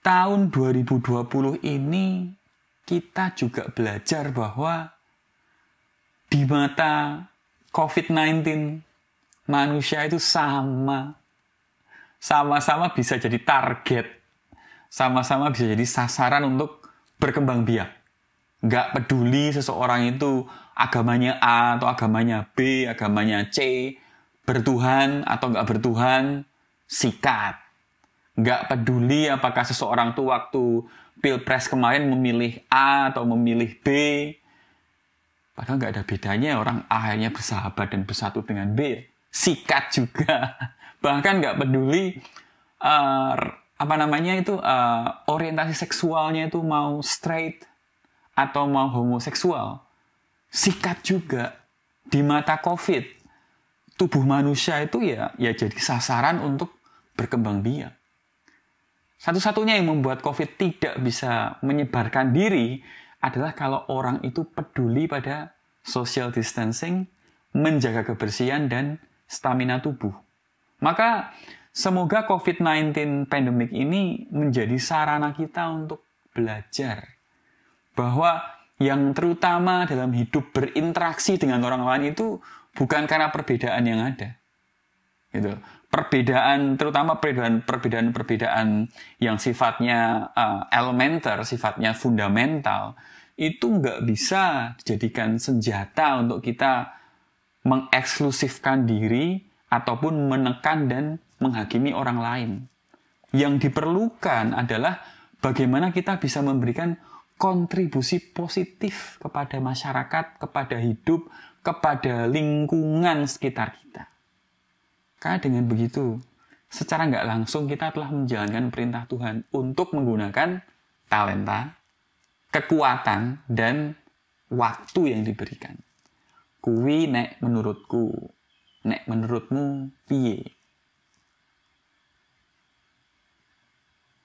tahun 2020 ini kita juga belajar bahwa di mata COVID-19 manusia itu sama. Sama-sama bisa jadi target. Sama-sama bisa jadi sasaran untuk berkembang biak. Nggak peduli seseorang itu agamanya A atau agamanya B, agamanya C, bertuhan atau nggak bertuhan, sikat. Nggak peduli apakah seseorang tuh waktu pilpres kemarin memilih A atau memilih B, Padahal nggak ada bedanya orang A akhirnya bersahabat dan bersatu dengan B. Sikat juga. Bahkan nggak peduli uh, apa namanya itu uh, orientasi seksualnya itu mau straight atau mau homoseksual. Sikat juga di mata COVID. Tubuh manusia itu ya ya jadi sasaran untuk berkembang biak. Satu-satunya yang membuat COVID tidak bisa menyebarkan diri adalah kalau orang itu peduli pada social distancing, menjaga kebersihan dan stamina tubuh. Maka semoga COVID-19 pandemic ini menjadi sarana kita untuk belajar bahwa yang terutama dalam hidup berinteraksi dengan orang lain itu bukan karena perbedaan yang ada. Gitu. Perbedaan, terutama perbedaan-perbedaan yang sifatnya uh, elementer, sifatnya fundamental, itu nggak bisa dijadikan senjata untuk kita mengeksklusifkan diri ataupun menekan dan menghakimi orang lain. Yang diperlukan adalah bagaimana kita bisa memberikan kontribusi positif kepada masyarakat, kepada hidup, kepada lingkungan sekitar kita. Karena dengan begitu, secara nggak langsung kita telah menjalankan perintah Tuhan untuk menggunakan talenta, kekuatan dan waktu yang diberikan. Kuwi nek menurutku, nek menurutmu piye?